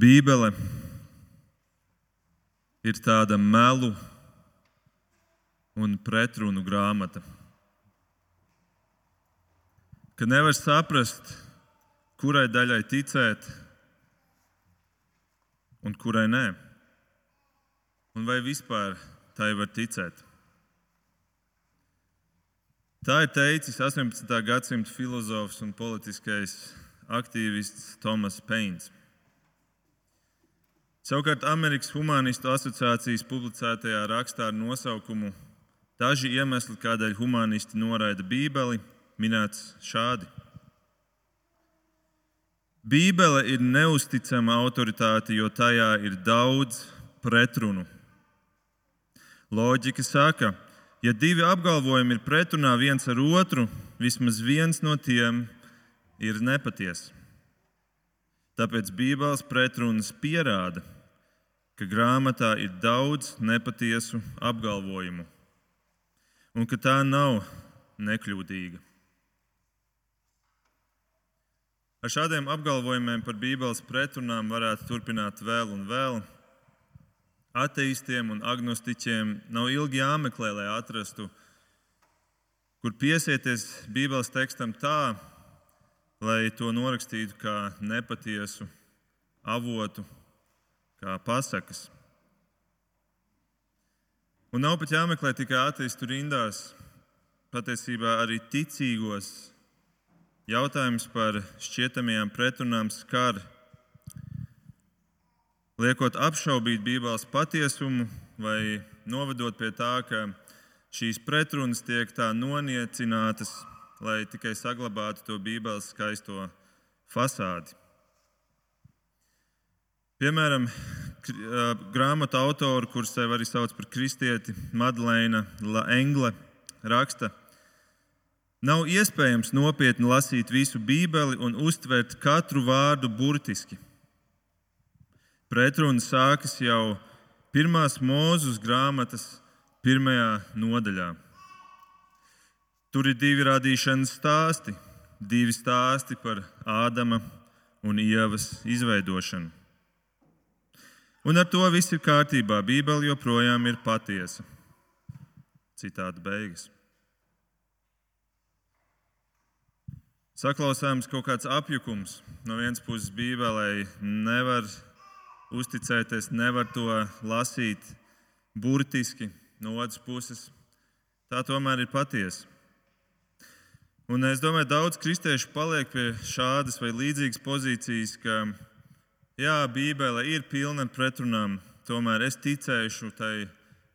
Bībele ir tāda melu un pretrunu grāmata. Ka nevar saprast, kurai daļai ticēt un kurai nē. Un vai vispār tai var ticēt? Tā ir teicis 18. gadsimta filozofs un politiskais aktīvists Tomas Peins. Savukārt Amerikas Humanistu asociācijas publicētajā rakstā ar nosaukumu Daži iemesli, kādēļ humanisti noraida Bībeli, minēts šādi. Bībele ir neusticama autoritāte, jo tajā ir daudz pretrunu. Loģika saka, ja divi apgalvojumi ir pretrunā viens ar otru, vismaz viens no tiem ir nepatiesa. Tāpēc Bībeles pretrunas pierāda, ka grāmatā ir daudz nepatiesu apgalvojumu un ka tā nav nekļūdīga. Ar šādiem apgalvojumiem par Bībeles pretrunām varētu turpināt vēl un vēl. Ateistiem un agnostiķiem nav ilgi jāmeklē, lai atrastu, kur piesieties Bībeles tekstam tā, lai to norakstītu kā nepatiesu avotu, kā pasakas. Un nav pat jāmeklē tikai ateistu rindās, patiesībā arī ticīgos. Jautājums par šķietamajām pretrunām skar, liekot apšaubīt Bībeles patiesumu vai novedot pie tā, ka šīs pretrunas tiek tā noniecinātas lai tikai saglabātu to Bībeles skaisto fasādi. Piemēram, grāmatu autoru, kurš sev arī sauc par kristieti, Madlēna Engle, raksta, Nav iespējams nopietni lasīt visu Bībeli un uztvert katru vārdu burtiski. Pretruna sākas jau pirmās mūzes grāmatas pirmajā nodaļā. Tur ir divi radīšanas stāsti, divi stāsti par Ādama un Ievas izveidošanu. Un ar to viss ir kārtībā. Bībele joprojām ir patiesa. Citāta beigas. Saklausāms kaut kāds apjukums. No vienas puses, Bībelē nevar uzticēties, nevar to lasīt burtiski, no otras puses, tā tomēr ir patiesa. Un es domāju, ka daudz kristiešu paliek pie šādas vai līdzīgas pozīcijas, ka jā, Bībele ir pilna ar pretrunām, tomēr es ticēšu tai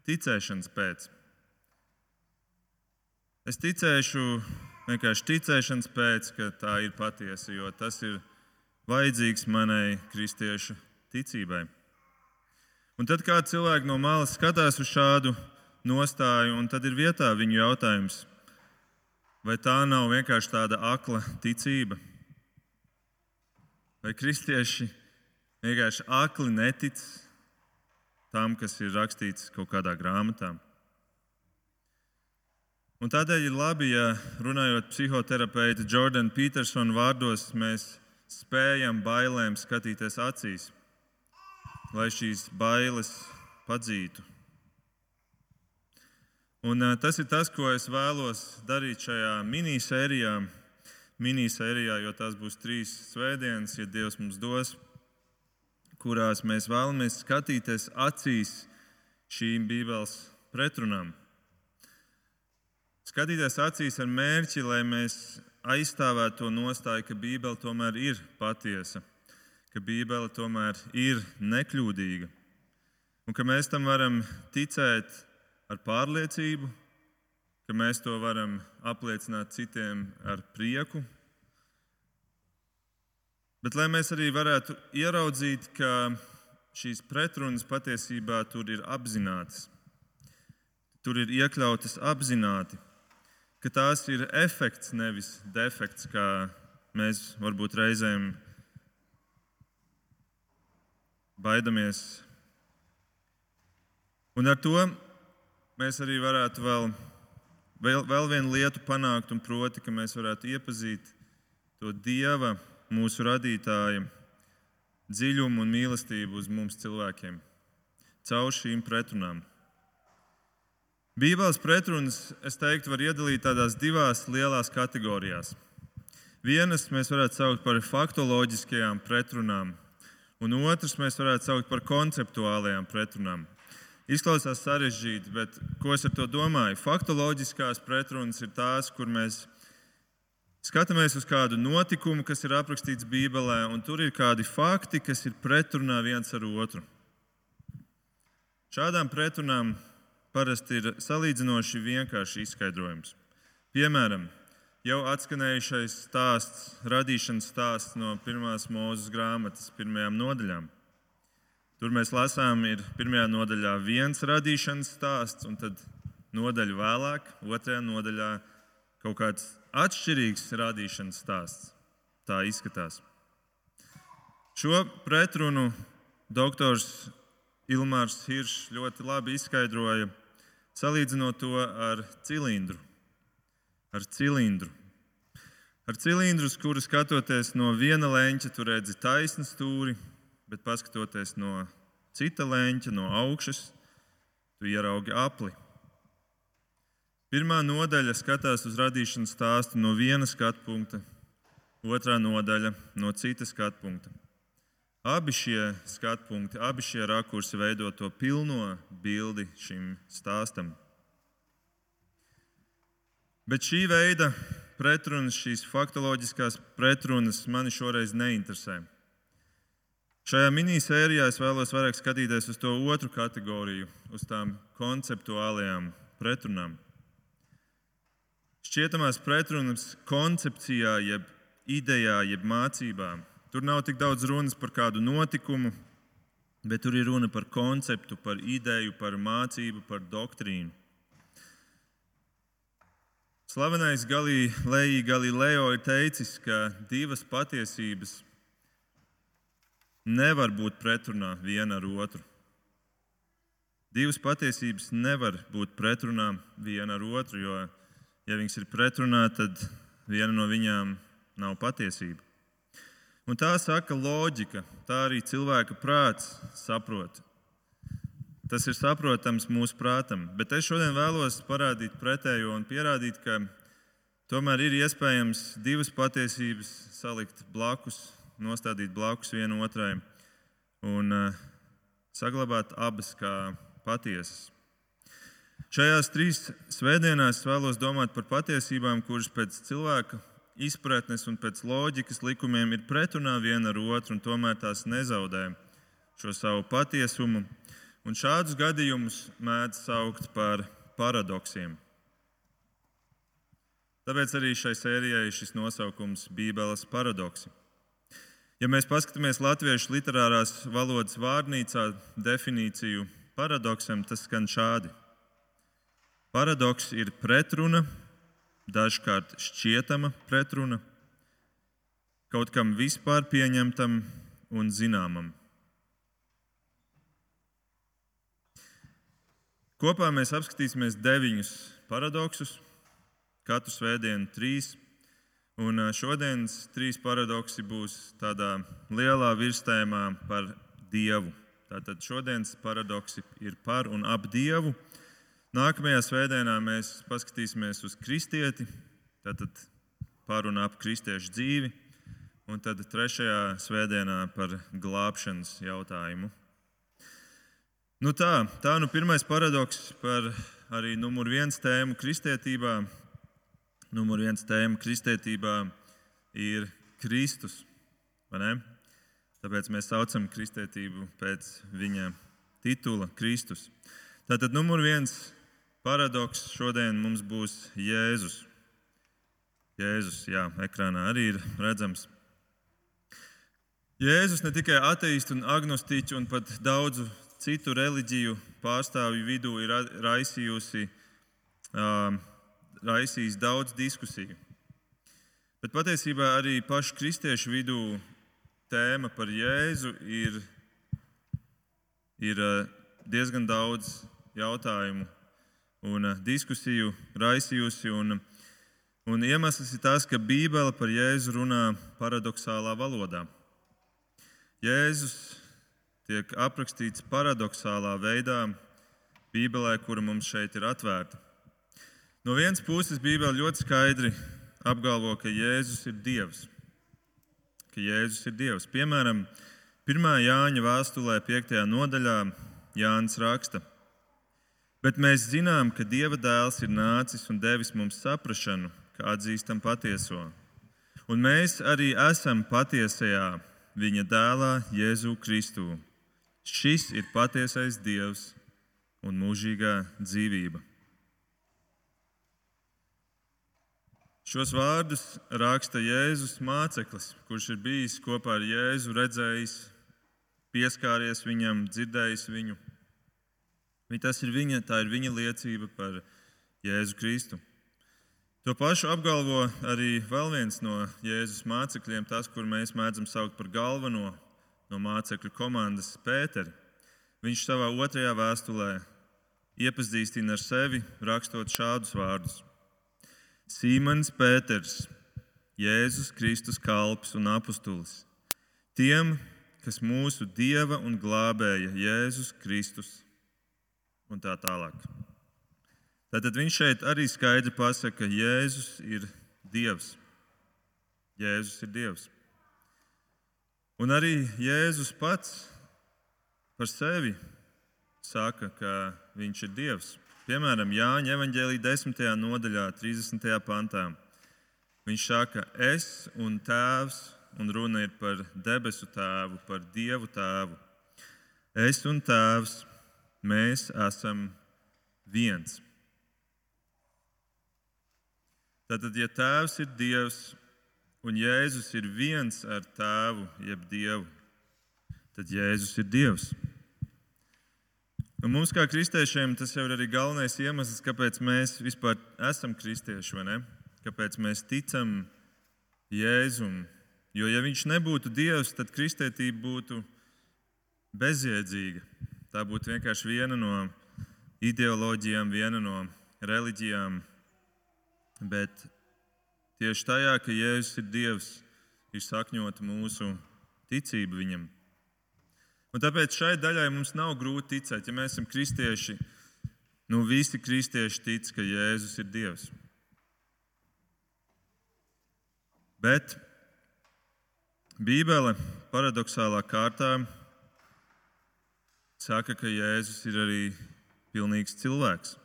ticēšanas pēc. Es ticēšu vienkārši ticēšanas pēc, ka tā ir patiesa, jo tas ir vajadzīgs manai kristiešu ticībai. Un tad kāds cilvēks no malas skatās uz šādu nostāju, un tad ir vietā viņu jautājums, Vai tā nav vienkārši tāda akla ticība? Vai kristieši vienkārši akli netic tam, kas ir rakstīts kaut kādā grāmatā? Un tādēļ ir labi, ja runājot psihoterapeita Jordana Petersona vārdos, mēs spējam bailēm skatīties acīs, lai šīs bailes padzītu. Un, tas ir tas, ko es vēlos darīt šajā minisērijā, minisērijā, jo tās būs trīs svētdienas, ja Dievs mums dos, kurās mēs vēlamies skatīties acīs šīm Bībeles pretrunām. Skatīties acīs ar mērķi, lai mēs aizstāvētu to nostāju, ka Bībele tomēr ir patiesa, ka Bībele tomēr ir nekļūdīga un ka mēs tam varam ticēt ar pārliecību, ka mēs to varam apliecināt citiem ar prieku. Bet lai mēs arī varētu ieraudzīt, ka šīs pretrunas patiesībā tur ir apzinātas, tur ir iekļautas apzināti, ka tās ir efekts, nevis defekts, kā mēs varbūt reizēm baidamies. Un ar to mēs arī varētu vēl, vēl, vēl vienu lietu panākt, un proti, ka mēs varētu iepazīt to Dieva, mūsu radītāja dziļumu un mīlestību uz mums cilvēkiem caur šīm pretrunām. Bībeles pretrunas, es teiktu, var iedalīt tādās divās lielās kategorijās. Vienas mēs varētu saukt par faktoloģiskajām pretrunām, un otrs mēs varētu saukt par konceptuālajām pretrunām. Izklausās sarežģīti, bet ko es ar to domāju? Faktoloģiskās pretrunas ir tās, kur mēs skatāmies uz kādu notikumu, kas ir aprakstīts Bībelē, un tur ir kādi fakti, kas ir pretrunā viens ar otru. Šādām pretrunām parasti ir salīdzinoši vienkāršs izskaidrojums. Piemēram, jau atskanējušais stāsts, radīšanas stāsts no pirmās mūzes grāmatas, pirmajām nodaļām. Tur mēs lasām, ir pirmajā nodaļā viens radīšanas stāsts, un tad nodaļa vēlāk, otrajā nodaļā kaut kāds atšķirīgs radīšanas stāsts. Tā izskatās. Šo pretrunu doktors Ilmārs Hiršs ļoti labi izskaidroja, salīdzinot to ar cilindru. Ar cilindru. Ar cilindru, uz kuru skatoties no viena leņķa, tu redzi taisnu stūri, bet paskatoties no cita leņķa, no augšas, tu ieraugi apli. Pirmā nodaļa skatās uz radīšanas stāstu no viena skatu punkta, otrā nodaļa no citas skatu punkta. Abi šie skatu punkti, abi šie rakursi veido to pilno bildi šim stāstam. Bet šī veida pretrunas, šīs faktoloģiskās pretrunas mani šoreiz neinteresē. Šajā minisērijā es vēlos vairāk skatīties uz to otru kategoriju, uz tām konceptuālajām pretrunām. Šķietamās pretrunas koncepcijā, jeb idejā, jeb mācībām Tur nav tik daudz runas par kādu notikumu, bet tur ir runa par konceptu, par ideju, par mācību, par doktrīnu. Slavenais Galileo ir teicis, ka divas patiesības nevar būt pretrunā viena ar otru. Divas patiesības nevar būt pretrunā viena ar otru, jo, ja viņas ir pretrunā, tad viena no viņām nav patiesība. Un tā saka loģika, tā arī cilvēka prāts saprot. Tas ir saprotams mūsu prātam, bet es šodien vēlos parādīt pretējo un pierādīt, ka tomēr ir iespējams divas patiesības salikt blakus, nostādīt blakus vienai otrai un uh, saglabāt abas kā patiesas. Šajās trīs svētdienās vēlos domāt par patiesībām, kuras pēc cilvēka izpratnes un pēc loģikas likumiem ir pretrunā viena ar otru, un tomēr tās nezaudē šo savu patiesumu. Un šādus gadījumus mēdz saukt par paradoksiem. Tāpēc arī šai sērijai šis nosaukums - Bībeles paradoksi. Ja mēs paskatāmies latviešu literārās valodas vārnīcā definīciju paradoksam, tas skan šādi. Paradoks ir pretruna dažkārt šķietama pretruna, kaut kam vispār pieņemtam un zināmam. Kopā mēs apskatīsimies deviņus paradoksus, katru svētdienu trīs. Un šodienas trīs paradoksi būs tādā lielā virstēmā par Dievu. Tātad šodienas paradoksi ir par un ap Dievu. Nākamajā svētdienā mēs paskatīsimies uz kristieti, tātad par un ap kristiešu dzīvi, un tad trešajā svētdienā par glābšanas jautājumu. Nu tā, tā nu pirmais paradoks par arī numur viens tēmu kristietībā. Numur viens tēma kristietībā ir Kristus. Tāpēc mēs saucam kristietību pēc viņa titula Kristus. Tātad numur viens paradoks šodien mums būs Jēzus. Jēzus, jā, ekrānā arī ir redzams. Jēzus ne tikai ateistu un agnostiķu un pat daudzu citu reliģiju pārstāvju vidū ir raisījusi, uh, raisījis daudz diskusiju. Bet patiesībā arī pašu kristiešu vidū tēma par Jēzu ir, ir diezgan daudz jautājumu un eh, diskusiju raisījusi. Un, un iemesls ir tas, ka Bībele par Jēzu runā paradoxālā valodā. Jēzus tiek aprakstīts paradoxālā veidā Bībelē, kura mums šeit ir atvērta. No vienas puses, Bībele ļoti skaidri apgalvo, ka Jēzus ir Dievs. Ka Jēzus ir Dievs. Piemēram, 1. Jāņa vēstulē, 5. nodaļā, Jānis raksta, bet mēs zinām, ka Dieva dēls ir nācis un devis mums saprāšanu, kā atzīstam patieso. Un mēs arī esam patiesajā viņa dēlā, Jēzu Kristu. Šis ir patiesais Dievs un mūžīgā dzīvība. Šos vārdus raksta Jēzus māceklis, kurš ir bijis kopā ar Jēzu, redzējis, pieskāries viņam, dzirdējis viņu. Tas ir viņa, tā ir viņa liecība par Jēzu Kristu. To pašu apgalvo arī vēl viens no Jēzus mācekļiem, tas, kur mēs mēdzam saukt par galveno no mācekļu komandas Pēteri. Viņš savā otrajā vēstulē iepazīstina ar sevi, rakstot šādus vārdus: Sīmans Pēters, Jēzus Kristus kalps un apustulis. Tiem, kas mūsu dieva un glābēja Jēzus Kristus un tā tālāk. Tātad viņš šeit arī skaidri pasaka, ka Jēzus ir Dievs. Jēzus ir Dievs. Un arī Jēzus pats par sevi saka, ka viņš ir Dievs. Piemēram, Jāņa evanģēlī 10. nodaļā, 30. pantā. Viņš saka, es un tēvs, un runa ir par debesu tēvu, par dievu tēvu. Es un tēvs, mēs esam viens. Tātad, ja Tēvs ir Dievs un Jēzus ir viens ar Tēvu, jeb Dievu, tad Jēzus ir Dievs. Un mums, kā kristiešiem, tas jau ir arī galvenais iemesls, kāpēc mēs vispār esam kristieši? Kāpēc mēs ticam Jēzum. Jo, ja viņš nebūtu Dievs, tad kristietība būtu bezjēdzīga. Tā būtu vienkārši viena no ideoloģijām, viena no reliģijām, Bet tieši tajā, ka Jēzus ir Dievs, ir sakņota mūsu ticība viņam. Un tāpēc šai daļai mums nav grūti ticēt, ja mēs esam kristieši. Nu, visi kristieši tic, ka Jēzus ir Dievs. Bet Bībele paradoxālā kārtā saka, ka Jēzus ir arī pilnīgs cilvēks.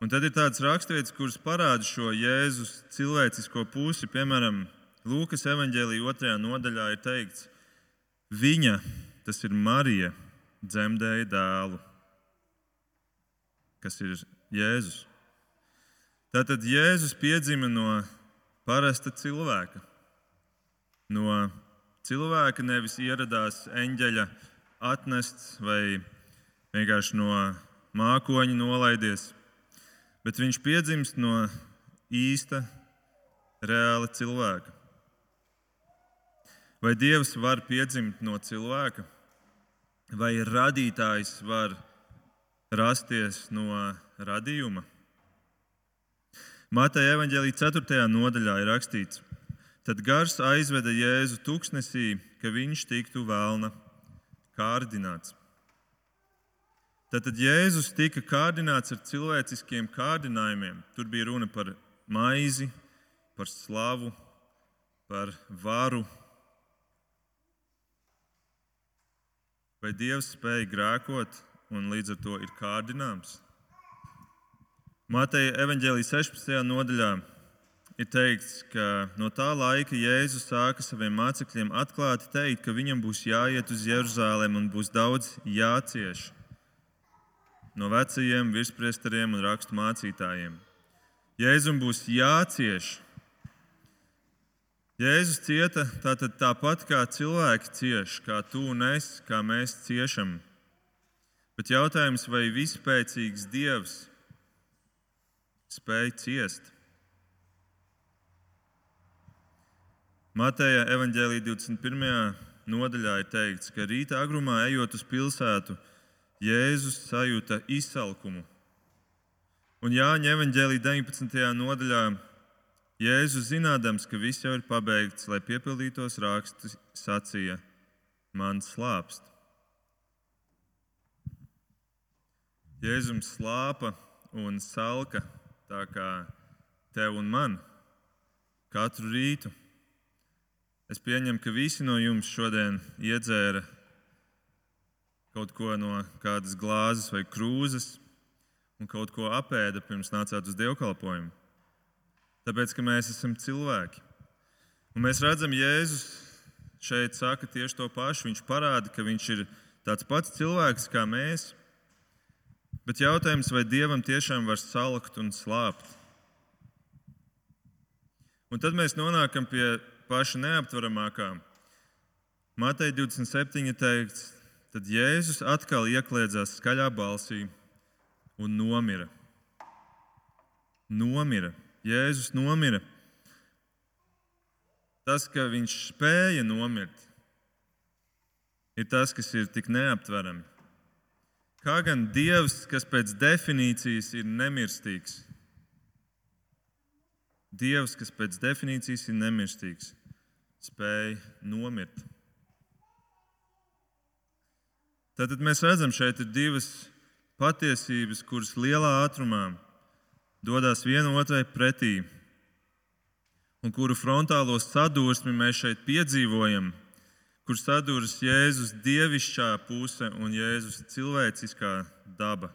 Un tad ir tāds raksturīts, kurš parāda šo Jēzus cilvēcisko pusi. Piemēram, Lūkas evanģēlīja otrajā nodaļā ir teikts, viņa, tas ir Marija, dzemdēja dēlu, kas ir Jēzus. Tātad Jēzus piedzima no parasta cilvēka. No cilvēka nevis ieradās eņģeļa atnests vai vienkārši no mākoņa nolaidies bet viņš piedzimst no īsta, reāla cilvēka. Vai Dievs var piedzimt no cilvēka, vai radītājs var rasties no radījuma? Mateja evanģēlī 4. nodaļā ir rakstīts, tad gars aizveda Jēzu tuksnesī, ka viņš tiktu vēlna kārdināts. Tātad Jēzus tika kārdināts ar cilvēciskiem kārdinājumiem. Tur bija runa par maizi, par slavu, par varu. Vai Dievs spēja grēkot un līdz ar to ir kārdināms? Mateja evanģēlijas 16. nodaļā ir teikts, ka no tā laika Jēzus sāka saviem mācekļiem atklāti teikt, ka viņam būs jāiet uz Jeruzalem un būs daudz jācieš no vecajiem virspriesteriem un rakstu mācītājiem. Jēzum būs jācieš. Jēzus cieta tātad tāpat kā cilvēki cieš, kā tu un es, kā mēs ciešam. Bet jautājums, vai vispēcīgs Dievs spēj ciest? Mateja evanģēlī 21. nodaļā ir teikts, ka rīta agrumā ejot uz pilsētu, Jēzus sajūta izsalkumu. Un Jāņa evanģēlī 19. nodaļā Jēzus zinādams, ka viss jau ir pabeigts, lai piepildītos raksti, sacīja: Man slāpst. Jēzum slāpa un salka tā kā tev un man katru rītu. Es pieņemu, ka visi no jums šodien iedzēra kaut ko no kādas glāzes vai krūzes un kaut ko apēda pirms nācāt uz dievkalpojumu. Tāpēc, ka mēs esam cilvēki. Un mēs redzam, Jēzus šeit saka tieši to pašu. Viņš parāda, ka viņš ir tāds pats cilvēks kā mēs. Bet jautājums, vai Dievam tiešām var salakt un slāpt? Un tad mēs nonākam pie paša neaptveramākā. Matei 27. teikts, tad Jēzus atkal iekļēdzās skaļā balsī un nomira. Nomira. Jēzus nomira. Tas, ka viņš spēja nomirt, ir tas, kas ir tik neaptverami. Kā gan Dievs, kas pēc definīcijas ir nemirstīgs, Dievs, kas pēc definīcijas ir nemirstīgs, spēja nomirt. Tātad mēs redzam, šeit ir divas patiesības, kuras lielā ātrumā dodas viena otrai pretī, un kuru frontālo sadursmi mēs šeit piedzīvojam, kur saduras Jēzus dievišķā puse un Jēzus cilvēciskā daba.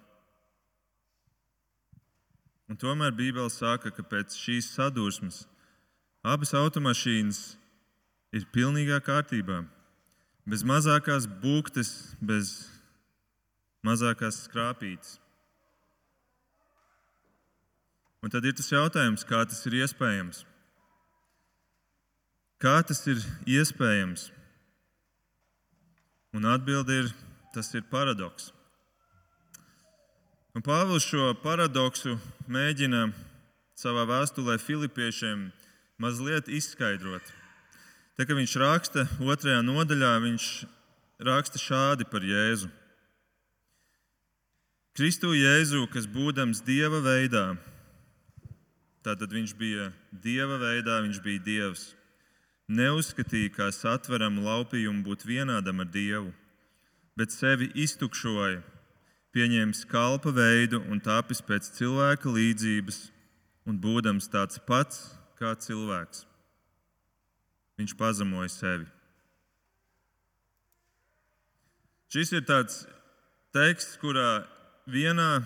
Un tomēr Bībele saka, ka pēc šīs sadursmes abas automašīnas ir pilnīgā kārtībā. Bez mazākās būktes, bez mazākās skrāpītes. Un tad ir tas jautājums, kā tas ir iespējams? Kā tas ir iespējams? Un atbilde ir, tas ir paradoks. Un Pāvils šo paradoksu mēģina savā vēstulē Filipiešiem mazliet izskaidrot. Tā kā viņš raksta otrajā nodaļā, viņš raksta šādi par Jēzu. Kristu Jēzu, kas būdams Dieva veidā, tātad viņš bija Dieva veidā, viņš bija Dievs, neuzskatīja kā satveramu laupījumu būt vienādam ar Dievu, bet sevi iztukšoja pieņēmis kalpa veidu un tapis pēc cilvēka līdzības, un būdams tāds pats kā cilvēks, viņš pazemoja sevi. Šis ir tāds teksts, kurā vienā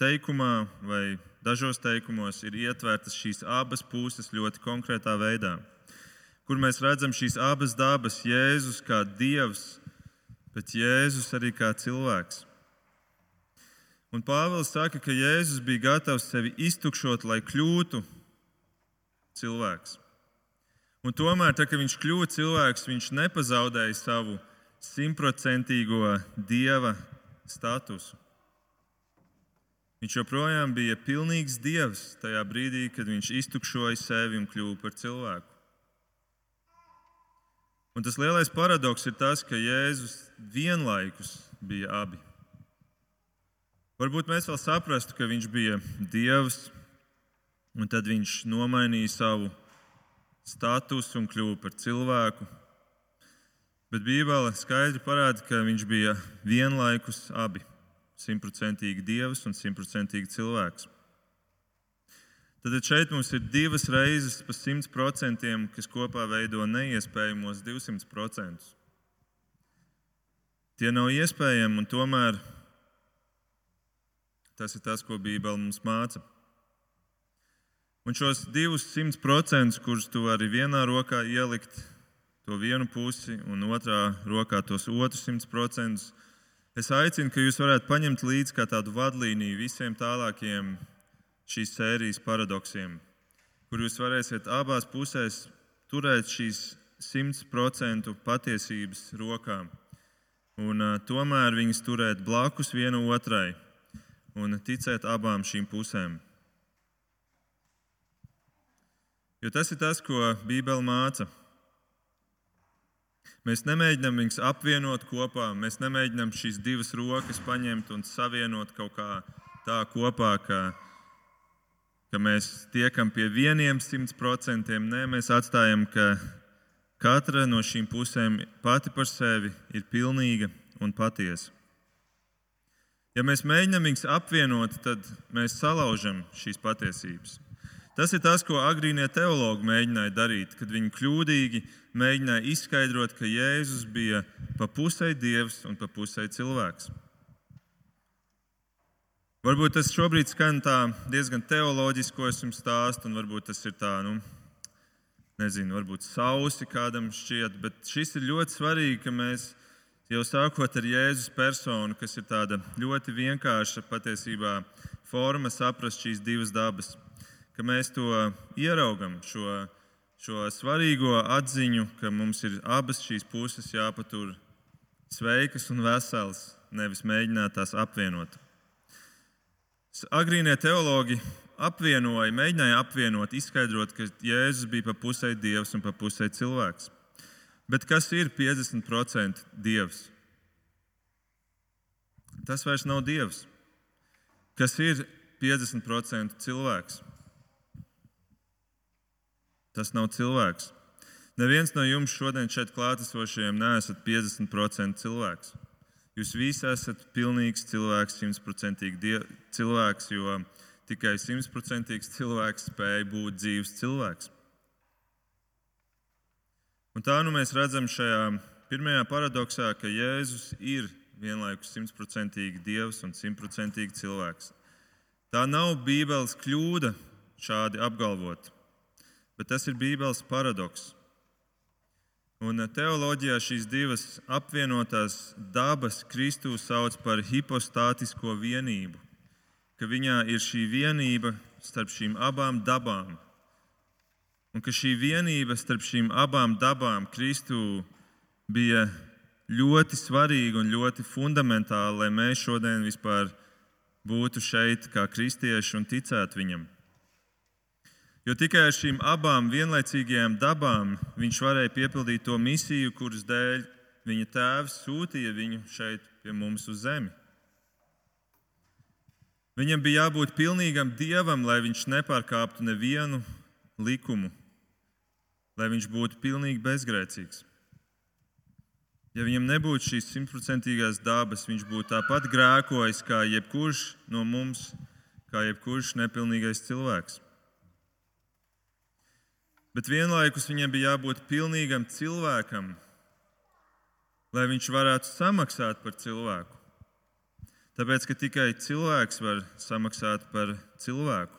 teikumā vai dažos teikumos ir ietvērtas šīs abas puses ļoti konkrētā veidā, kur mēs redzam šīs abas dabas, Jēzus kā Dievs, bet Jēzus arī kā cilvēks. Un Pāvils saka, ka Jēzus bija gatavs sevi iztukšot, lai kļūtu cilvēks. Un tomēr, tā, kad viņš kļuva cilvēks, viņš nepazaudēja savu simtprocentīgo dieva statusu. Viņš joprojām bija pilnīgs dievs tajā brīdī, kad viņš iztukšoja sevi un kļuva par cilvēku. Un tas lielais paradoks ir tas, ka Jēzus vienlaikus bija abi. Varbūt mēs vēl saprastu, ka viņš bija Dievs, un tad viņš nomainīja savu statusu un kļuva par cilvēku. Bet Bībele skaidri parāda, ka viņš bija vienlaikus abi - simtprocentīgi dievs un simtprocentīgi cilvēks. Tad šeit mums ir divas reizes pa simt procentiem, kas kopā veido neiespējamos 200 procentus. Tie nav iespējami, un tomēr Tas ir tas, ko Bībele mums māca. Un šos 200%, kurus tu vari vienā rokā ielikt, to vienu pusi, un otrā rokā tos otrs 100%, es aicinu, ka jūs varētu paņemt līdzi kā tādu vadlīniju visiem tālākiem šīs sērijas paradoksiem, kur jūs varēsiet abās pusēs turēt šīs 100% patiesības rokā un uh, tomēr viņas turēt blakus viena otrai un ticēt abām šīm pusēm. Jo tas ir tas, ko Bībele māca. Mēs nemēģinām viņus apvienot kopā, mēs nemēģinām šīs divas rokas paņemt un savienot kaut kā tā kopā, ka ka mēs tiekam pie vieniem simt procentiem. Nē, mēs atstājam, ka katra no šīm pusēm pati par sevi ir pilnīga un patiesa. Ja mēs mēģinām viņus apvienot, tad mēs salaužam šīs patiesības. Tas ir tas, ko agrīnie teologi mēģināja darīt, kad viņi kļūdīgi mēģināja izskaidrot, ka Jēzus bija pa pusē dievs un pa pusē cilvēks. Varbūt tas šobrīd skan diezgan teoloģiski, ko es jums stāstu, un varbūt tas ir tā, nu, nezinu, varbūt sausi kādam šķiet, bet šis ir ļoti svarīgi, ka mēs Jau sākot ar Jēzus personu, kas ir tāda ļoti vienkārša patiesībā forma saprast šīs divas dabas, ka mēs to ieraugam, šo, šo svarīgo atziņu, ka mums ir abas šīs puses jāpatur sveikas un veselas, nevis mēģināt tās apvienot. Agrīnie teologi apvienoja, mēģināja apvienot, izskaidrot, ka Jēzus bija pa pusē dievs un pa pusē cilvēks. Bet kas ir 50% dievs? Tas vairs nav dievs. Kas ir 50% cilvēks? Tas nav cilvēks. Neviens no jums šodien šeit klātesošajiem neesat 50% cilvēks. Jūs visi esat pilnīgs cilvēks, simtprocentīgi cilvēks, jo tikai simtprocentīgs cilvēks spēja būt dzīves cilvēks. Un tā nu mēs redzam šajā pirmajā paradoksā, ka Jēzus ir vienlaikus simtprocentīgi dievs un simtprocentīgi cilvēks. Tā nav Bībeles kļūda šādi apgalvot, bet tas ir Bībeles paradoks. Un teoloģijā šīs divas apvienotās dabas Kristus sauc par hipostātisko vienību, ka viņā ir šī vienība starp šīm abām dabām Un ka šī vienība starp šīm abām dabām Kristū bija ļoti svarīga un ļoti fundamentāla, lai mēs šodien vispār būtu šeit kā kristieši un ticētu viņam. Jo tikai ar šīm abām vienlaicīgajām dabām viņš varēja piepildīt to misiju, kuras dēļ viņa tēvs sūtīja viņu šeit pie mums uz zemi. Viņam bija jābūt pilnīgam dievam, lai viņš nepārkāptu nevienu likumu, lai viņš būtu pilnīgi bezgrēcīgs. Ja viņam nebūtu šīs simtprocentīgās dabas, viņš būtu tāpat grēkojis kā jebkurš no mums, kā jebkurš nepilnīgais cilvēks. Bet vienlaikus viņam bija jābūt pilnīgam cilvēkam, lai viņš varētu samaksāt par cilvēku. Tāpēc, ka tikai cilvēks var samaksāt par cilvēku.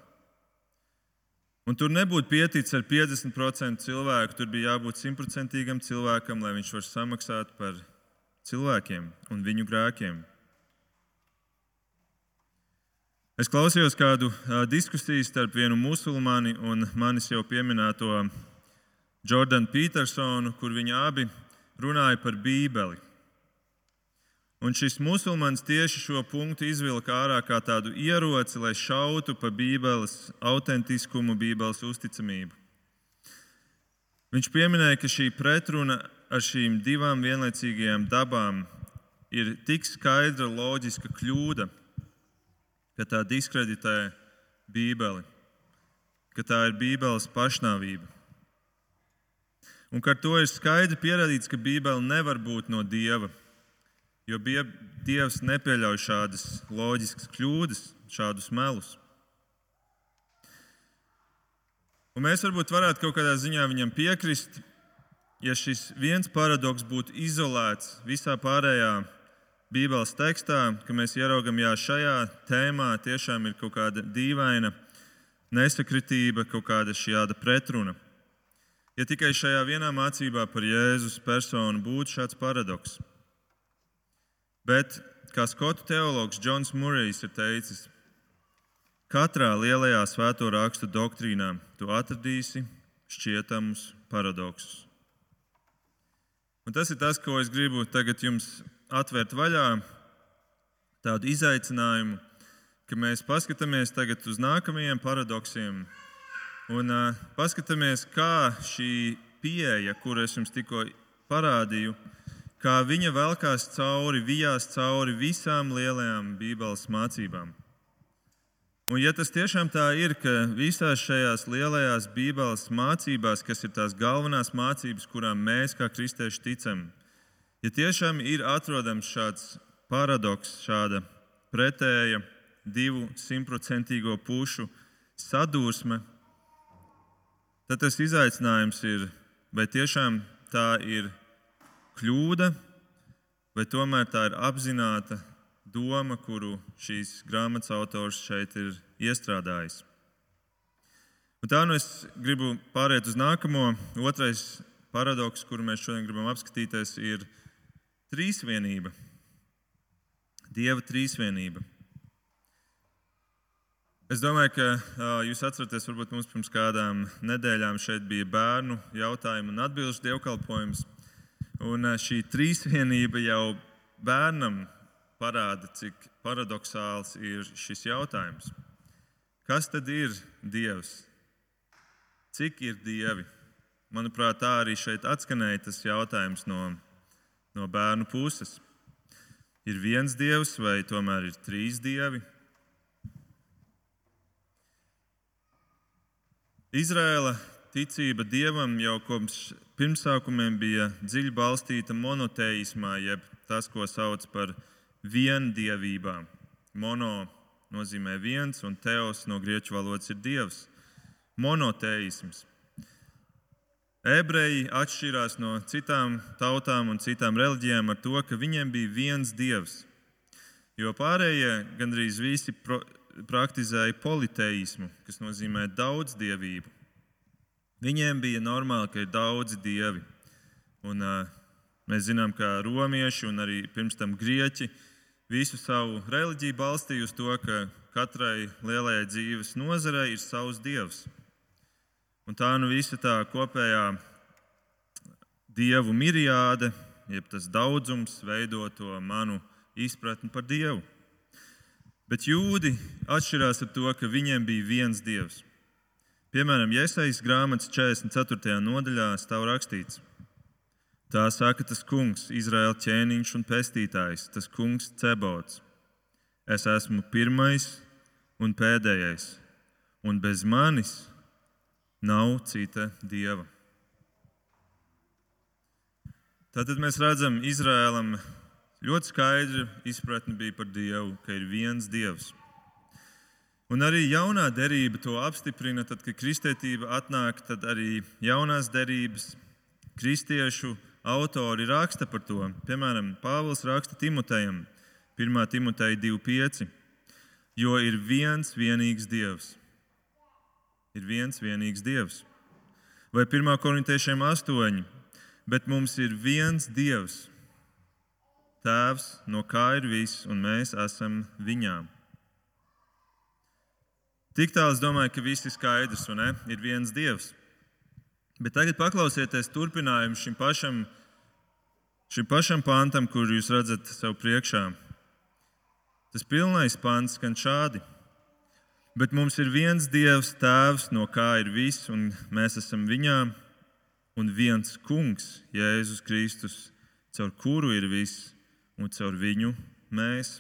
Un tur nebūtu pieticis ar 50% cilvēku, tur bija jābūt simtprocentīgam cilvēkam, lai viņš var samaksāt par cilvēkiem un viņu grēkiem. Es klausījos kādu diskusiju starp vienu musulmani un manis jau pieminēto Jordanu Petersonu, kur viņi abi runāja par Bībeli. Un šis musulmanis tieši šo punktu izvilka ārā kā tādu ieroci, lai šautu pa Bībeles autentiskumu, Bībeles uzticamību. Viņš pieminēja, ka šī pretruna ar šīm divām vienlaicīgajām dabām ir tik skaidra, loģiska kļūda, ka tā diskreditē Bībeli, ka tā ir Bībeles pašnāvība. Un ar to ir skaidri pierādīts, ka Bībele nevar būt no Dieva Jo Dievs nepieļauj šādas loģiskas kļūdas, šādus melus. Un mēs varbūt varētu kaut kādā ziņā viņam piekrist, ja šis viens paradoks būtu izolēts visā pārējā Bībeles tekstā, ka mēs ieraugam, ka šajā tēmā tiešām ir kaut kāda dīvaina nesakritība, kaut kāda šāda pretruna. Ja tikai šajā vienā mācībā par Jēzus personu būtu šāds paradoks, Bet, kā skotu teologs Džons Mūrijs ir teicis, katrā lielajā svēto rakstu doktrīnā tu atradīsi šķietamus paradoksus. Un tas ir tas, ko es gribu tagad jums atvērt vaļā, tādu izaicinājumu, ka mēs paskatāmies tagad uz nākamajiem paradoksiem un uh, paskatāmies, kā šī pieeja, kuru es jums tikko parādīju, kā viņa velkās cauri, vijās cauri visām lielajām Bībeles mācībām. Un, ja tas tiešām tā ir, ka visās šajās lielajās Bībeles mācībās, kas ir tās galvenās mācības, kurām mēs kā kristieši ticam, ja tiešām ir atrodams šāds paradoks, šāda pretēja divu simtprocentīgo pušu sadursme, tad tas izaicinājums ir, vai tiešām tā ir kļūda, vai tomēr tā ir apzināta doma, kuru šīs grāmatas autors šeit ir iestrādājis. Un tā nu es gribu pāriet uz nākamo. Otrais paradoks, kuru mēs šodien gribam apskatīties, ir trīsvienība. Dieva trīsvienība. Es domāju, ka uh, jūs atceraties, varbūt mums pirms kādām nedēļām šeit bija bērnu jautājumu un atbildžu dievkalpojums. Un uh, šī trīsvienība jau bērnam parāda, cik paradoxāls ir šis jautājums. Kas tad ir Dievs? Cik ir dievi? Manuprāt, tā arī šeit atskanēja tas jautājums no, no bērnu puses. Ir viens dievs vai tomēr ir trīs dievi? Izraēla ticība dievam jau kopš pirmsākumiem bija dziļi balstīta monoteismā, jeb tas, ko sauc par viendievībām. Mono nozīmē viens, un teos no grieķu valodas ir dievs. Monoteisms. Ebreji atšķirās no citām tautām un citām reliģijām ar to, ka viņiem bija viens dievs. Jo pārējie gandrīz visi praktizēja politeismu, kas nozīmē daudzdievību. Viņiem bija normāli, ka ir daudzi dievi. Un, uh, mēs zinām, ka romieši un arī pirms tam grieķi visu savu reliģiju balstīja uz to, ka katrai lielajai dzīves nozarei ir savs dievs. Un tā nu visa tā kopējā dievu miriāde, jeb tas daudzums, veido to manu izpratni par dievu. Bet jūdi atšķirās ar to, ka viņiem bija viens dievs. Piemēram, Iesaijas grāmatas 44. nodaļā stāv rakstīts: Tā saka tas kungs, Izraēla ķēniņš un pestītājs, tas kungs Cebots. Es esmu pirmais un pēdējais, un bez manis nav cita dieva. Tātad mēs redzam, Izraēlam Ļoti skaidra izpratne bija par Dievu, ka ir viens Dievs. Un arī jaunā derība to apstiprina, tad, kad kristietība atnāk, tad arī jaunās derības kristiešu autori raksta par to. Piemēram, Pāvils raksta Timotejam, 1. Timoteja 2,5. Jo ir viens vienīgs Dievs. Ir viens vienīgs Dievs. Vai 1. korintiešiem 8. Bet mums ir viens Dievs Tēvs, no kā ir viss, un mēs esam viņā. Tik tālu es domāju, ka viss ir skaidrs, un ne? ir viens Dievs. Bet tagad paklausieties turpinājumu šim pašam, šim pašam pantam, kur jūs redzat sev priekšā. Tas pilnais pants skan šādi. Bet mums ir viens Dievs, Tēvs, no kā ir viss, un mēs esam viņā, un viens Kungs, Jēzus Kristus, caur kuru ir viss un caur viņu mēs.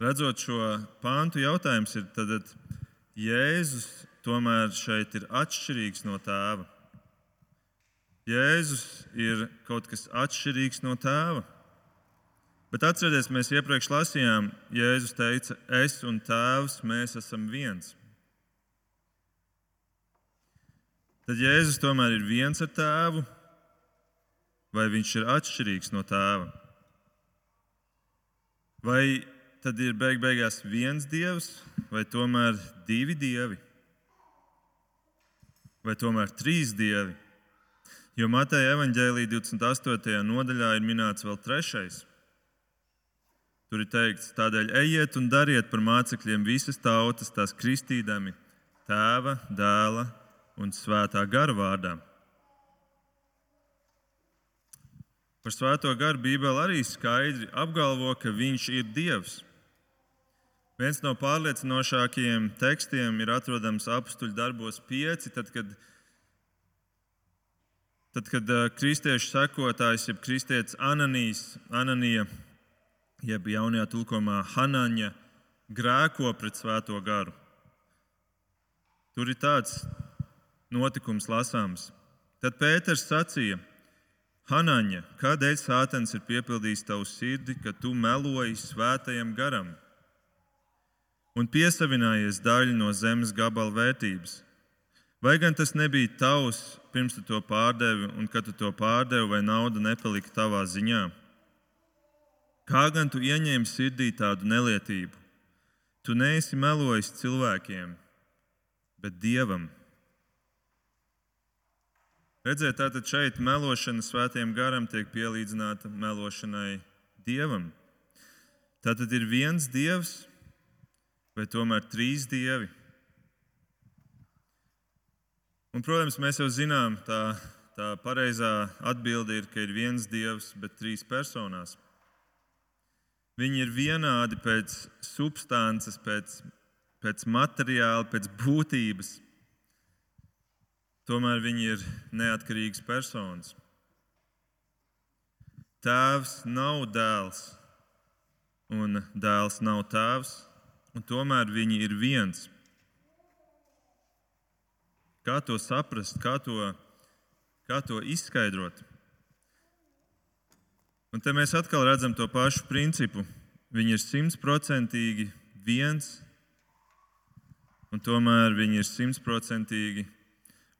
Redzot šo pāntu, jautājums ir, tad Jēzus tomēr šeit ir atšķirīgs no tēva. Jēzus ir kaut kas atšķirīgs no tēva. Bet atcerieties, mēs iepriekš lasījām, Jēzus teica, es un tēvs, mēs esam viens. Tad Jēzus tomēr ir viens ar tēvu, vai viņš ir atšķirīgs no tēva? Vai tad ir beig beigās viens dievs, vai tomēr divi dievi? Vai tomēr trīs dievi? Jo Mateja evanģēlīja 28. nodaļā ir minēts vēl trešais. Tur ir teikts, tādēļ ejiet un dariet par mācekļiem visas tautas, tās kristīdami, tēva, dēla un svētā gara vārdā. Par svēto garu Bībele arī skaidri apgalvo, ka viņš ir Dievs. Viens no pārliecinošākajiem tekstiem ir atrodams apstuļu darbos pieci, tad, kad, Tad, kad kristiešu sekotājs, jeb kristietis Ananijas, Ananija, jeb jaunajā tulkojumā Hanaņa, grēko pret svēto garu. Tur ir tāds notikums lasāms. Tad Pēters sacīja, Hanaņa, kādēļ Sātans ir piepildījis tavu sirdi, ka tu meloji svētajam garam un piesavinājies daļu no zemes gabala vērtības? Vai gan tas nebija tavs, pirms tu to pārdevi, un kad tu to pārdevi, vai nauda nepalika tavā ziņā? Kā gan tu ieņēmi sirdī tādu nelietību? Tu neesi melojis cilvēkiem, bet dievam. Redziet, tātad šeit melošana svētiem garam tiek pielīdzināta melošanai dievam. Tātad ir viens dievs, vai tomēr trīs dievi. Un, protams, mēs jau zinām, tā, tā pareizā atbilde ir, ka ir viens dievs, bet trīs personās. Viņi ir vienādi pēc substances, pēc, pēc materiāla, pēc būtības. Tomēr viņi ir neatkarīgas personas. Tēvs nav dēls, un dēls nav tēvs, un tomēr viņi ir viens. Kā to saprast, kā to, kā to izskaidrot? Un te mēs atkal redzam to pašu principu. Viņi ir simtprocentīgi viens, un tomēr viņi ir simtprocentīgi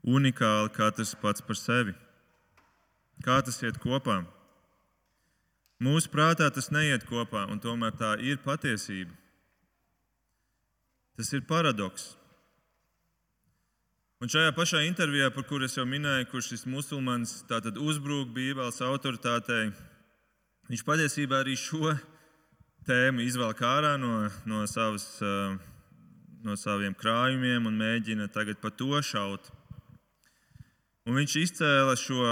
unikāli katrs pats par sevi. Kā tas iet kopā? Mūsu prātā tas neiet kopā, un tomēr tā ir patiesība. Tas ir paradoks. Un šajā pašā intervijā, par kuru es jau minēju, kurš šis musulmanis uzbrūk Bībeles autoritātei, viņš patiesībā arī šo tēmu izvelk ārā no, no, savas, no saviem krājumiem un mēģina tagad pa to šaut. Un viņš izcēla šo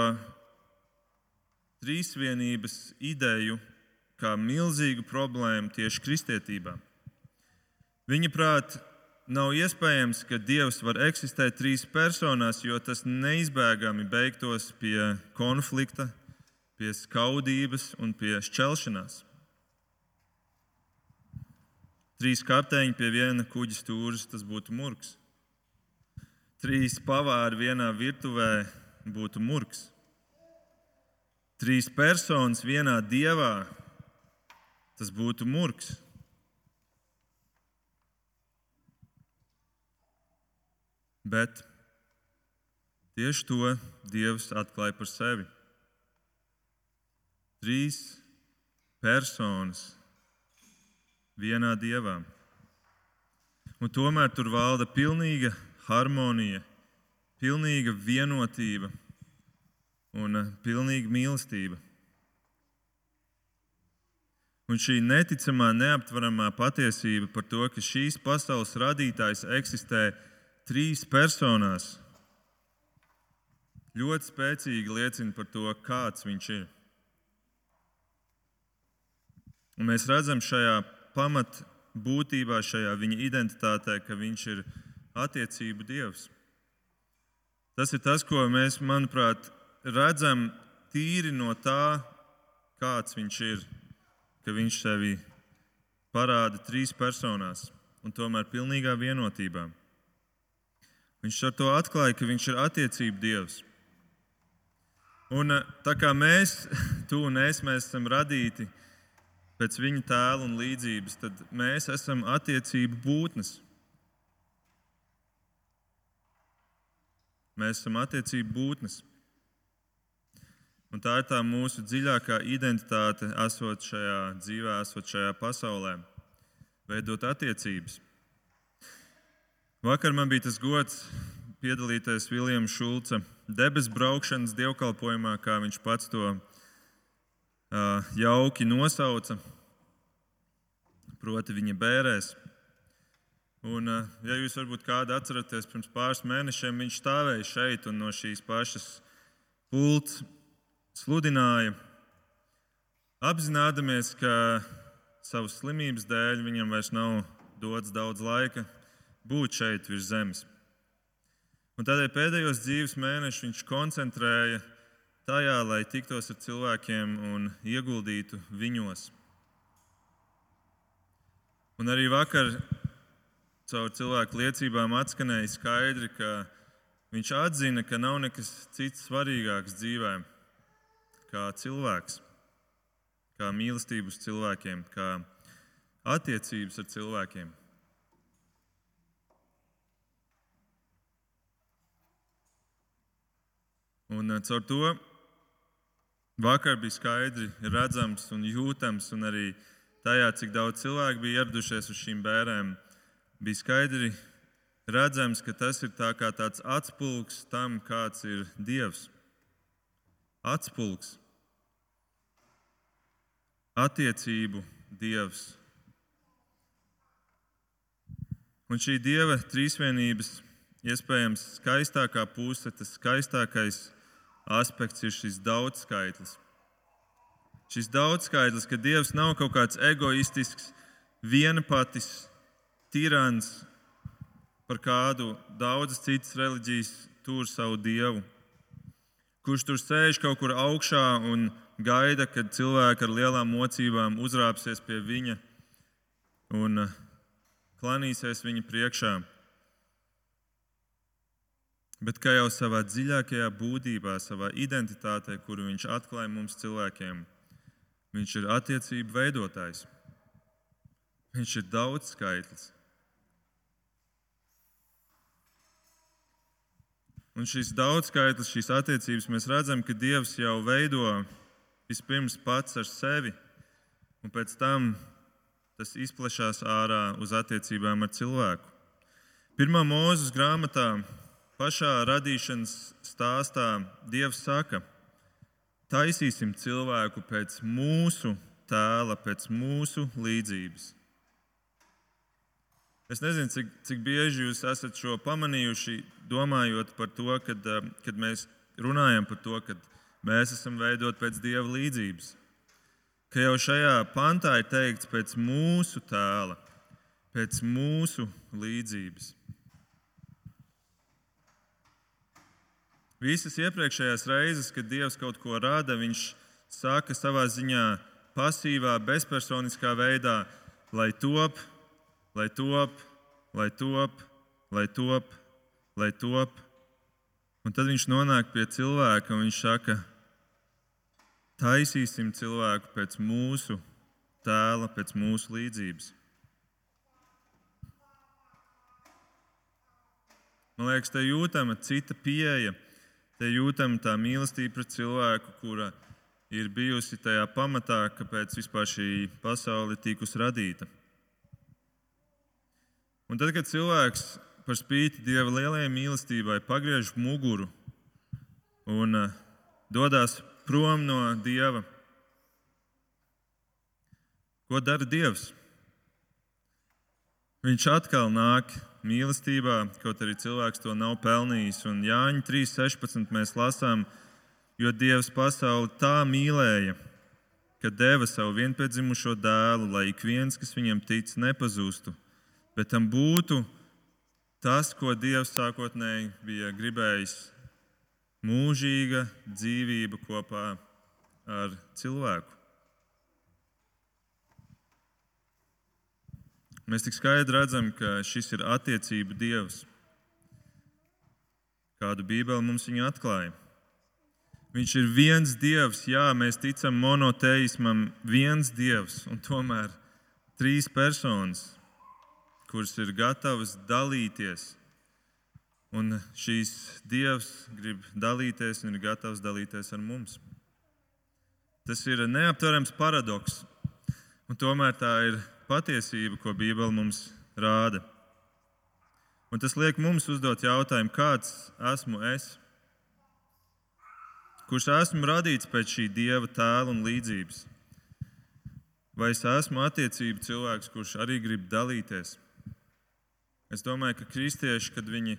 trīsvienības ideju kā milzīgu problēmu tieši kristietībā. Viņa prāt, nav iespējams, ka Dievs var eksistēt trīs personās, jo tas neizbēgami beigtos pie konflikta, pie skaudības un pie šķelšanās. Trīs kapteiņi pie viena kuģa stūres, tas būtu murgs trīs pavāri vienā virtuvē būtu murgs. Trīs personas vienā dievā tas būtu murgs. Bet tieši to Dievs atklāja par sevi. Trīs personas vienā dievā. Un tomēr tur valda pilnīga harmonija, pilnīga vienotība un eh, pilnīga mīlestība. Un šī neticamā, neaptveramā patiesība par to, ka šīs pasaules radītājs eksistē trīs personās, ļoti spēcīgi liecina par to, kāds viņš ir. Un mēs redzam šajā pamatbūtībā, šajā viņa identitātē, ka viņš ir attiecību dievs. Tas ir tas, ko mēs, manuprāt, redzam tīri no tā, kāds viņš ir. Ka viņš sevi parāda trīs personās un tomēr pilnīgā vienotībā. Viņš ar to atklāja, ka viņš ir attiecību dievs. Un eh, tā kā mēs, tu un es, mēs esam radīti pēc viņa tēla un līdzības, tad mēs esam attiecību būtnes. Mēs esam attiecību būtnes. Un tā ir tā mūsu dziļākā identitāte, esot šajā dzīvē, esot šajā pasaulē, veidot attiecības. Vakar man bija tas gods piedalīties Viljama Šulca debesu braukšanas dievkalpojumā, kā viņš pats to uh, jauki nosauca, proti, viņa bērēs. Un, eh, ja jūs varbūt kādu atceraties, pirms pāris mēnešiem viņš stāvēja šeit un no šīs pašas pults sludināja, apzināmies, ka savas slimības dēļ viņam vairs nav dots daudz laika būt šeit virs zemes. Un tādēļ pēdējos dzīves mēnešus viņš koncentrēja tajā, lai tiktos ar cilvēkiem un ieguldītu viņos. Un arī vakar caur cilvēku liecībām atskanēja skaidri, ka viņš atzina, ka nav nekas cits svarīgāks dzīvē kā cilvēks, kā mīlestība uz cilvēkiem, kā attiecības ar cilvēkiem. Un eh, caur to vakar bija skaidri redzams un jūtams, un arī tajā, cik daudz cilvēku bija ieradušies uz šīm bērēm, bija skaidri redzams, ka tas ir tā kā tāds atspulgs tam, kāds ir Dievs. Atspulgs, attiecību Dievs. Un šī Dieva trīsvienības iespējams skaistākā puse, tas skaistākais aspekts ir šis daudzskaitlis. Šis daudzskaitlis, ka Dievs nav kaut kāds egoistisks, vienpatis, tirans, par kādu daudzas citas reliģijas tur savu dievu, kurš tur sēž kaut kur augšā un gaida, kad cilvēki ar lielām mocībām uzrāpsies pie viņa un uh, klanīsies viņa priekšā bet kā jau savā dziļākajā būtībā, savā identitātē, kuru viņš atklāja mums cilvēkiem, viņš ir attiecību veidotājs. Viņš ir daudz skaitlis. Un šis daudzskaitlis, šīs attiecības, mēs redzam, ka Dievs jau veido vispirms pats ar sevi, un pēc tam tas izplešās ārā uz attiecībām ar cilvēku. Pirmā mūzes grāmatā pašā radīšanas stāstā Dievs saka, taisīsim cilvēku pēc mūsu tēla, pēc mūsu līdzības. Es nezinu, cik, cik bieži jūs esat šo pamanījuši, domājot par to, kad, eh, kad mēs runājam par to, ka mēs esam veidoti pēc Dieva līdzības. Ka jau šajā pantā ir teikts pēc mūsu tēla, pēc mūsu līdzības. Visas iepriekšējās reizes, kad Dievs kaut ko rada, Viņš saka savā ziņā pasīvā, bezpersoniskā veidā, lai top, lai top, lai top, lai top, lai top. Un tad viņš nonāk pie cilvēka un viņš saka, taisīsim cilvēku pēc mūsu tēla, pēc mūsu līdzības. Man liekas, te jūtama cita pieeja Te jūtam tā mīlestība pret cilvēku, kura ir bijusi tajā pamatā, kāpēc vispār šī pasaule tikus radīta. Un tad, kad cilvēks par spīti Dieva lielajai mīlestībai pagriež muguru un uh, dodas prom no Dieva, ko dara Dievs? Viņš atkal nāk mīlestībā, kaut arī cilvēks to nav pelnījis. Un Jāņa 3.16 mēs lasām, jo Dievs pasauli tā mīlēja, ka deva savu vienpiedzimušo dēlu, lai ik viens, kas viņam tic, nepazūstu, bet tam būtu tas, ko Dievs sākotnēji bija gribējis - mūžīga dzīvība kopā ar cilvēku. Mēs tik skaidri redzam, ka šis ir attiecību dievs, kādu Bībeli mums viņa atklāja. Viņš ir viens dievs, jā, mēs ticam monoteismam, viens dievs, un tomēr trīs personas, kuras ir gatavas dalīties. Un šīs dievs grib dalīties un ir gatavs dalīties ar mums. Tas ir neaptverams paradoks, un tomēr tā ir patiesība, ko Bībele mums rāda. Un tas liek mums uzdot jautājumu, kāds esmu es? Kurš esmu radīts pēc šī dieva tēla un līdzības? Vai es esmu attiecību cilvēks, kurš arī grib dalīties? Es domāju, ka kristieši, kad viņi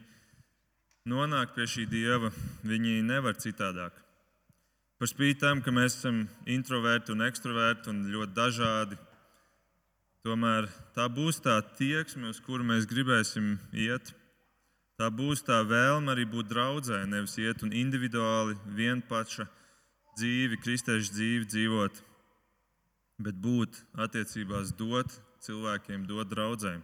nonāk pie šī dieva, viņi nevar citādāk. Par spīti tam, ka mēs esam introverti un ekstraverti un ļoti dažādi, Tomēr tā būs tā tieksme, uz kuru mēs gribēsim iet. Tā būs tā vēlme arī būt draudzē, nevis iet un individuāli vienpaša dzīvi, kristiešu dzīvi dzīvot, bet būt attiecībās, dot cilvēkiem, dot draudzēm.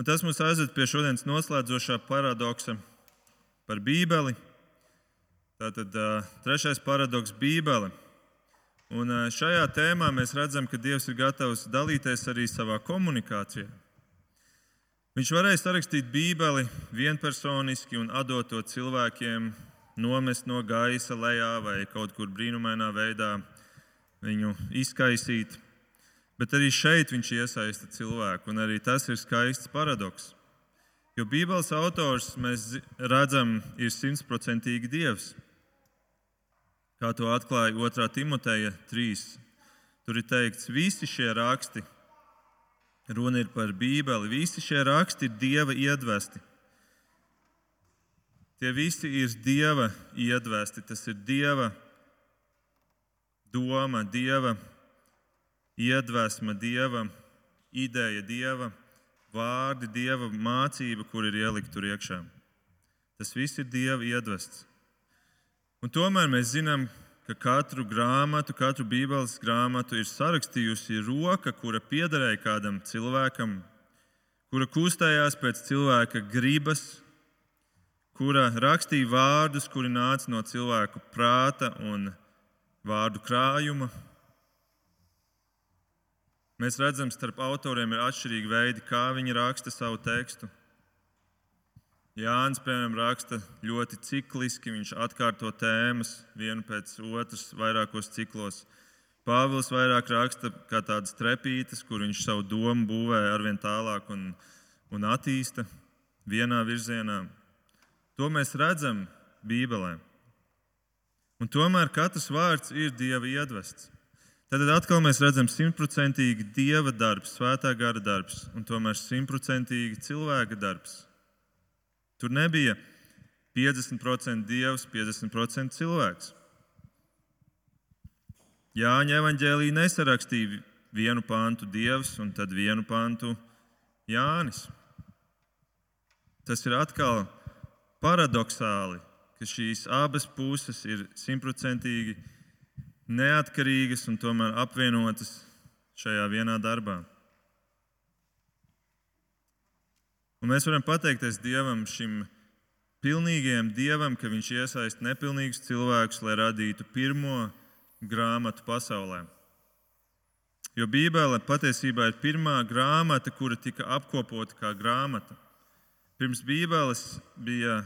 Un tas mums aizved pie šodienas noslēdzošā paradoksa par Bībeli. Tātad trešais paradoks - Bībele. Un šajā tēmā mēs redzam, ka Dievs ir gatavs dalīties arī savā komunikācijā. Viņš varēja sarakstīt Bībeli vienpersoniski un atdot to cilvēkiem, nomest no gaisa lejā vai kaut kur brīnumainā veidā viņu izkaisīt. Bet arī šeit viņš iesaista cilvēku, un arī tas ir skaists paradoks. Jo Bībeles autors, mēs redzam, ir simtprocentīgi dievs. Kā to atklāja 2. Timoteja 3. Tur ir teikts, visi šie raksti, runa ir par Bībeli, visi šie raksti ir dieva iedvesti. Tie visi ir dieva iedvesti, tas ir dieva doma, dieva iedvesma, dieva ideja, dieva vārdi, dieva mācība, kur ir ielikt tur iekšā. Tas viss ir dieva iedvests. Un tomēr mēs zinām, ka katru grāmatu, katru Bībeles grāmatu ir sarakstījusi roka, kura piederēja kādam cilvēkam, kura kustējās pēc cilvēka gribas, kura rakstīja vārdus, kuri nāca no cilvēka prāta un vārdu krājuma. Mēs redzam, starp autoriem ir atšķirīgi veidi, kā viņi raksta savu tekstu. Jānis, piemēram, raksta ļoti cikliski, viņš atkārto tēmas vienu pēc otras, vairākos ciklos. Pāvils vairāk raksta kā tādas trepītes, kur viņš savu domu būvē arvien tālāk un, un attīsta vienā virzienā. To mēs redzam Bībelē. Un tomēr katrs vārds ir Dieva iedvests. Tad atkal mēs redzam simtprocentīgi dieva darbs, svētā gara darbs, un tomēr simtprocentīgi cilvēka darbs. Tur nebija 50% dievs, 50% cilvēks. Jāņa evanģēlī nesarakstīja vienu pantu dievs un tad vienu pantu Jānis. Tas ir atkal paradoxāli, ka šīs abas puses ir simtprocentīgi neatkarīgas un tomēr apvienotas šajā vienā darbā. Un mēs varam pateikties Dievam, šim pilnīgajam Dievam, ka Viņš iesaista nepilnīgus cilvēkus, lai radītu pirmo grāmatu pasaulē. Jo Bībele patiesībā ir pirmā grāmata, kura tika apkopota kā grāmata. Pirms Bībeles bija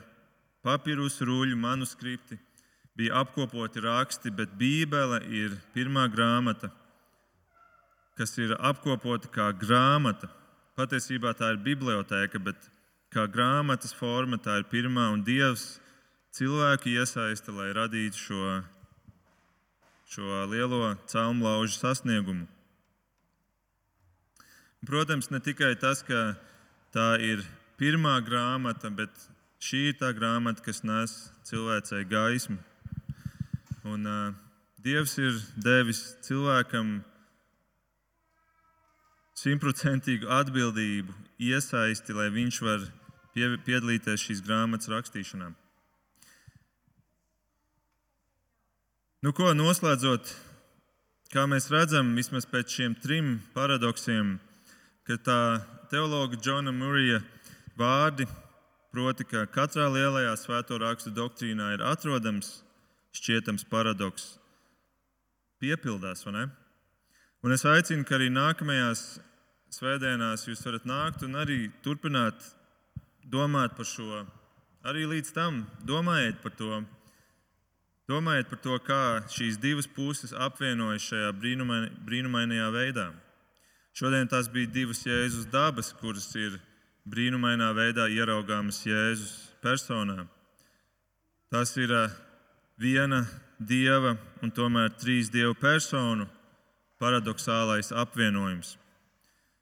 papīrus, ruļu, manuskripti, bija apkopoti raksti, bet Bībele ir pirmā grāmata, kas ir apkopota kā grāmata. Patiesībā tā ir biblioteka, bet kā grāmatas forma tā ir pirmā, un Dievs cilvēku iesaista, lai radītu šo, šo lielo caurlaužu sasniegumu. Protams, ne tikai tas, ka tā ir pirmā grāmata, bet šī ir tā grāmata, kas nes cilvēcei gaismu. Un, uh, Dievs ir devis cilvēkam simtprocentīgu atbildību, iesaisti, lai viņš var piedalīties šīs grāmatas rakstīšanā. Nu, ko noslēdzot, kā mēs redzam, vismaz pēc šiem trim paradoksiem, ka tā teologa Džona Murija vārdi, proti, ka katrā lielajā svēto rakstu doktrīnā ir atrodams šķietams paradoks piepildās. Un es aicinu, ka arī nākamajās svētdienās jūs varat nākt un arī turpināt domāt par šo. Arī līdz tam domājiet par to. Domājiet par to, kā šīs divas puses apvienojas šajā brīnumain, brīnumainajā veidā. Šodien tās bija divas Jēzus dabas, kuras ir brīnumainā veidā ieraugāmas Jēzus personā. Tas ir viena dieva un tomēr trīs dievu personu paradoxālais apvienojums.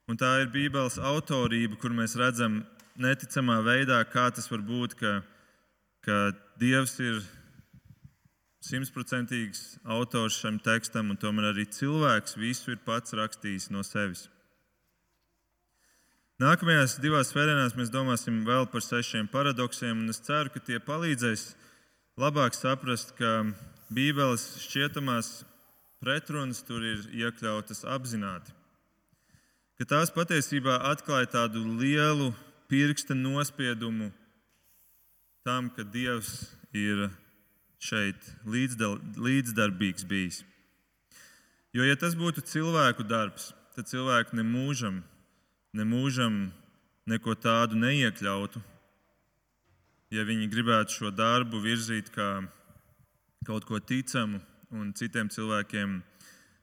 Un tā ir Bībeles autorība, kur mēs redzam neticamā veidā, kā tas var būt, ka, ka Dievs ir simtprocentīgs autors šim tekstam, un tomēr arī cilvēks visu ir pats rakstījis no sevis. Nākamajās divās svētdienās mēs domāsim vēl par sešiem paradoksiem, un es ceru, ka tie palīdzēs labāk saprast, ka Bībeles šķietamās pretrunas tur ir iekļautas apzināti. Ka tās patiesībā atklāja tādu lielu pirksta nospiedumu tam, ka Dievs ir šeit līdzdarbīgs bijis. Jo, ja tas būtu cilvēku darbs, tad cilvēki nemūžam, nemūžam neko tādu neiekļautu. Ja viņi gribētu šo darbu virzīt kā kaut ko ticamu un citiem cilvēkiem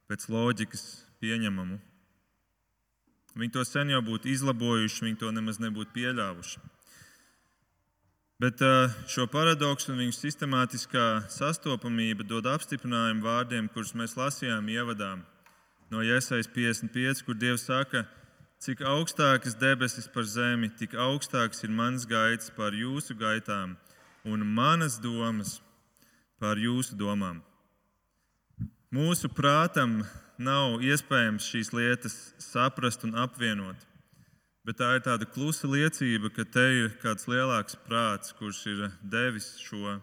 pēc loģikas pieņemamu, viņi to sen jau būtu izlabojuši, viņi to nemaz nebūtu pieļāvuši. Bet šo paradoksu un viņu sistemātiskā sastopamība dod apstiprinājumu vārdiem, kurus mēs lasījām ievadā no Iesaijas 55, kur Dievs saka, cik augstākas debesis par zemi, tik augstāks ir mans gaids par jūsu gaitām un manas domas par jūsu domām. Mūsu prātam nav iespējams šīs lietas saprast un apvienot. Bet tā ir tāda klusa liecība, ka te ir kāds lielāks prāts, kurš ir devis šo.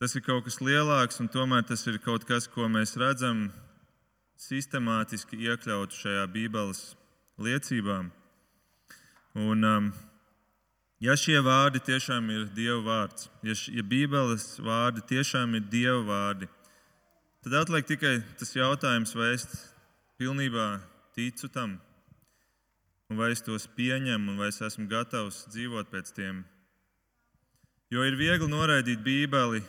Tas ir kaut kas lielāks, un tomēr tas ir kaut kas, ko mēs redzam sistemātiski iekļaut šajā Bībeles liecībā. Un, um, ja šie vārdi tiešām ir Dieva vārds, ja, š, ja Bībeles vārdi tiešām ir Dieva vārdi, tad atliek tikai tas jautājums, vai es pilnībā ticu tam un vai es tos pieņemu, un vai es esmu gatavs dzīvot pēc tiem. Jo ir viegli noraidīt Bībeli,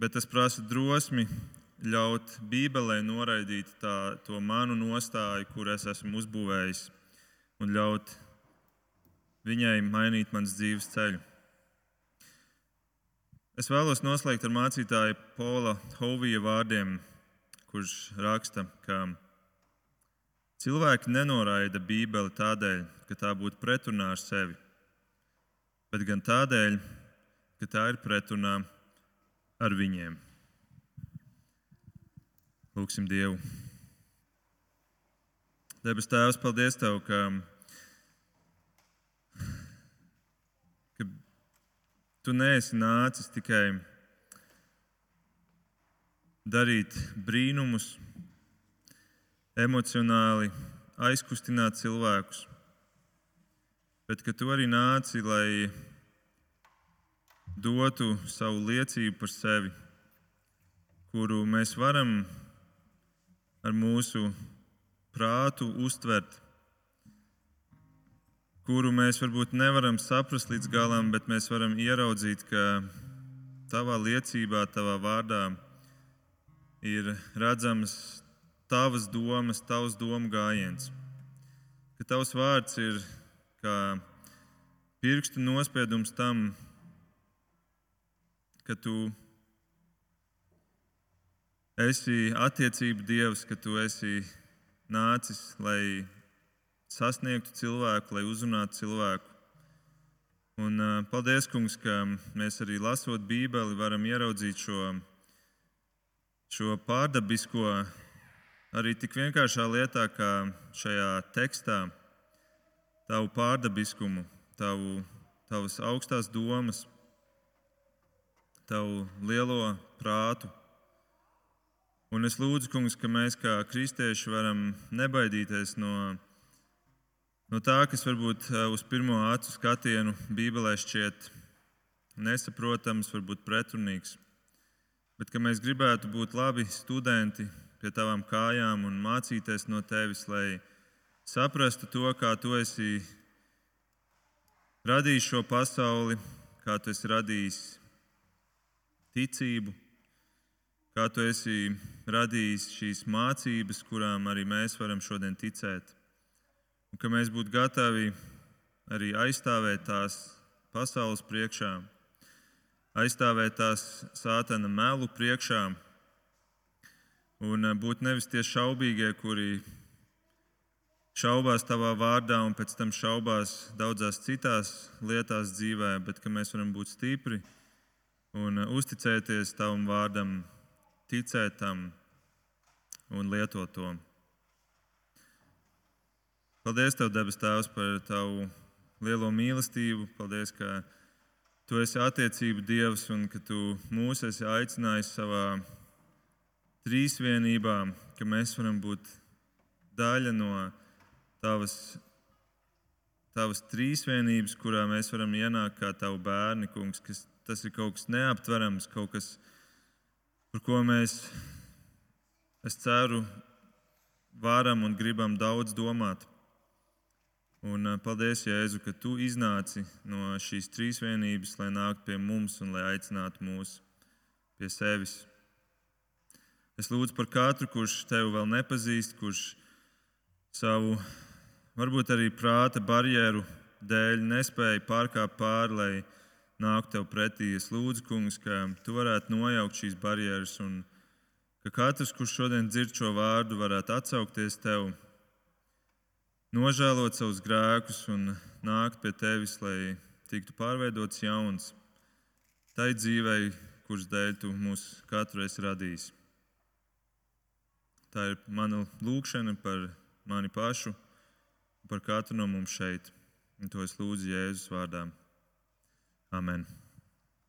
bet tas prasa drosmi ļaut Bībelē noraidīt tā, to manu nostāju, kur es esmu uzbūvējis, un ļaut viņai mainīt mans dzīves ceļu. Es vēlos noslēgt ar mācītāju Paula Hovija vārdiem, kurš raksta, ka Cilvēki nenoraida Bībeli tādēļ, ka tā būtu pretrunā ar sevi, bet gan tādēļ, ka tā ir pretrunā ar viņiem. Lūksim Dievu. Debes Tēvs, paldies Tev, ka Tu neesi nācis tikai darīt brīnumus emocionāli aizkustināt cilvēkus, bet ka tu arī nāci, lai dotu savu liecību par sevi, kuru mēs varam ar mūsu prātu uztvert, kuru mēs varbūt nevaram saprast līdz galam, bet mēs varam ieraudzīt, ka tavā liecībā, tavā vārdā ir redzamas tavas domas, tavs domu gājiens. Ka tavs vārds ir kā pirkstu nospiedums tam, ka tu esi attiecību dievs, ka tu esi nācis, lai sasniegtu cilvēku, lai uzrunātu cilvēku. Un, paldies, kungs, ka mēs arī lasot Bībeli, varam ieraudzīt šo, šo pārdabisko arī tik vienkāršā lietā, kā šajā tekstā, tavu pārdabiskumu, tavu, tavas augstās domas, tavu lielo prātu. Un es lūdzu, kungs, ka mēs kā kristieši varam nebaidīties no, no tā, kas varbūt uz pirmo acu skatienu Bībelē šķiet nesaprotams, varbūt pretrunīgs, bet ka mēs gribētu būt labi studenti pie tavām kājām un mācīties no tevis, lai saprastu to, kā tu esi radījis šo pasauli, kā tu esi radījis ticību, kā tu esi radījis šīs mācības, kurām arī mēs varam šodien ticēt. Un ka mēs būtu gatavi arī aizstāvēt tās pasaules priekšā, aizstāvēt tās sātana melu priekšā Un eh, būt nevis tie šaubīgie, kuri šaubās tavā vārdā un pēc tam šaubās daudzās citās lietās dzīvē, bet ka mēs varam būt stipri un eh, uzticēties tavam vārdam, ticēt tam un lietot to. Paldies, Tev, debes Tēvs, par Tavu lielo mīlestību. Paldies, ka tu esi attiecību dievs un ka tu mūs esi aicinājis savā trīsvienībā, ka mēs varam būt daļa no tavas, tavas trīsvienības, kurā mēs varam ienākt kā tavu bērni, kungs, kas tas ir kaut kas neaptverams, kaut kas, par ko mēs, es ceru, varam un gribam daudz domāt. Un eh, paldies, Jēzu, ka tu iznāci no šīs trīsvienības, lai nāktu pie mums un lai aicinātu mūs pie sevis. Es lūdzu par katru, kurš tevi vēl nepazīst, kurš savu, varbūt arī prāta barjeru dēļ nespēja pārkāpt pāri, lai nāktu tev pretī. Es lūdzu, kungs, ka tu varētu nojaukt šīs barjeras un ka katrs, kurš šodien dzird šo vārdu, varētu atsaukties tev nožēlot savus grēkus un nākt pie tevis, lai tiktu pārveidots jauns tai dzīvei, kuras dēļ tu mūs katru esi radījis. Tā ir mana lūkšana par mani pašu, par katru no mums šeit. Un to es lūdzu Jēzus vārdā. Amen.